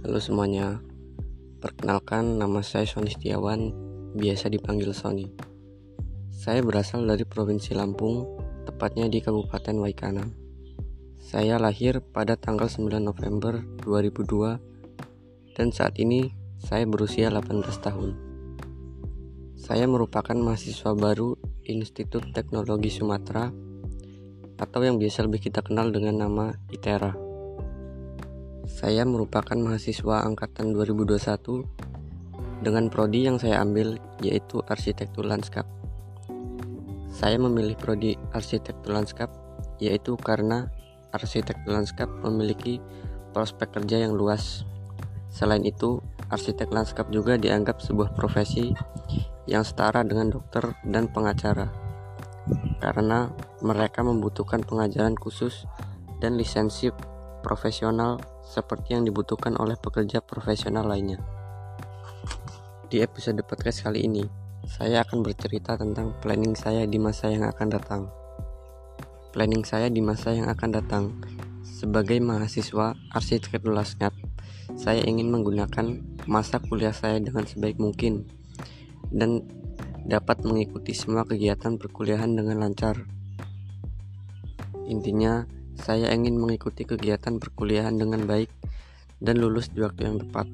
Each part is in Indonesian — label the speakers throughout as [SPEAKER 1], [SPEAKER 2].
[SPEAKER 1] Halo semuanya, perkenalkan nama saya Sony Setiawan, biasa dipanggil Sony. Saya berasal dari Provinsi Lampung, tepatnya di Kabupaten Waikanan. Saya lahir pada tanggal 9 November 2002 dan saat ini saya berusia 18 tahun. Saya merupakan mahasiswa baru Institut Teknologi Sumatera atau yang biasa lebih kita kenal dengan nama ITERA. Saya merupakan mahasiswa angkatan 2021 dengan prodi yang saya ambil yaitu arsitektur lanskap. Saya memilih prodi arsitektur lanskap yaitu karena arsitektur lanskap memiliki prospek kerja yang luas. Selain itu, arsitek lanskap juga dianggap sebuah profesi yang setara dengan dokter dan pengacara karena mereka membutuhkan pengajaran khusus dan lisensi profesional seperti yang dibutuhkan oleh pekerja profesional lainnya. Di episode podcast kali ini, saya akan bercerita tentang planning saya di masa yang akan datang. Planning saya di masa yang akan datang sebagai mahasiswa arsitektur lasnat, saya ingin menggunakan masa kuliah saya dengan sebaik mungkin dan dapat mengikuti semua kegiatan perkuliahan dengan lancar. Intinya, saya ingin mengikuti kegiatan perkuliahan dengan baik dan lulus di waktu yang tepat.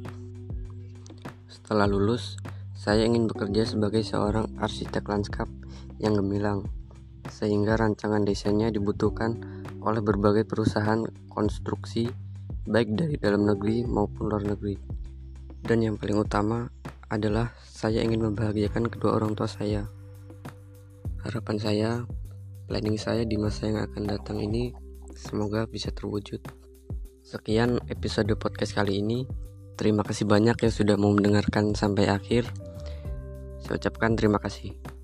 [SPEAKER 1] Setelah lulus, saya ingin bekerja sebagai seorang arsitek lanskap yang gemilang, sehingga rancangan desainnya dibutuhkan oleh berbagai perusahaan konstruksi, baik dari dalam negeri maupun luar negeri. Dan yang paling utama adalah saya ingin membahagiakan kedua orang tua saya. Harapan saya, planning saya di masa yang akan datang ini Semoga bisa terwujud. Sekian episode podcast kali ini. Terima kasih banyak yang sudah mau mendengarkan sampai akhir. Saya ucapkan terima kasih.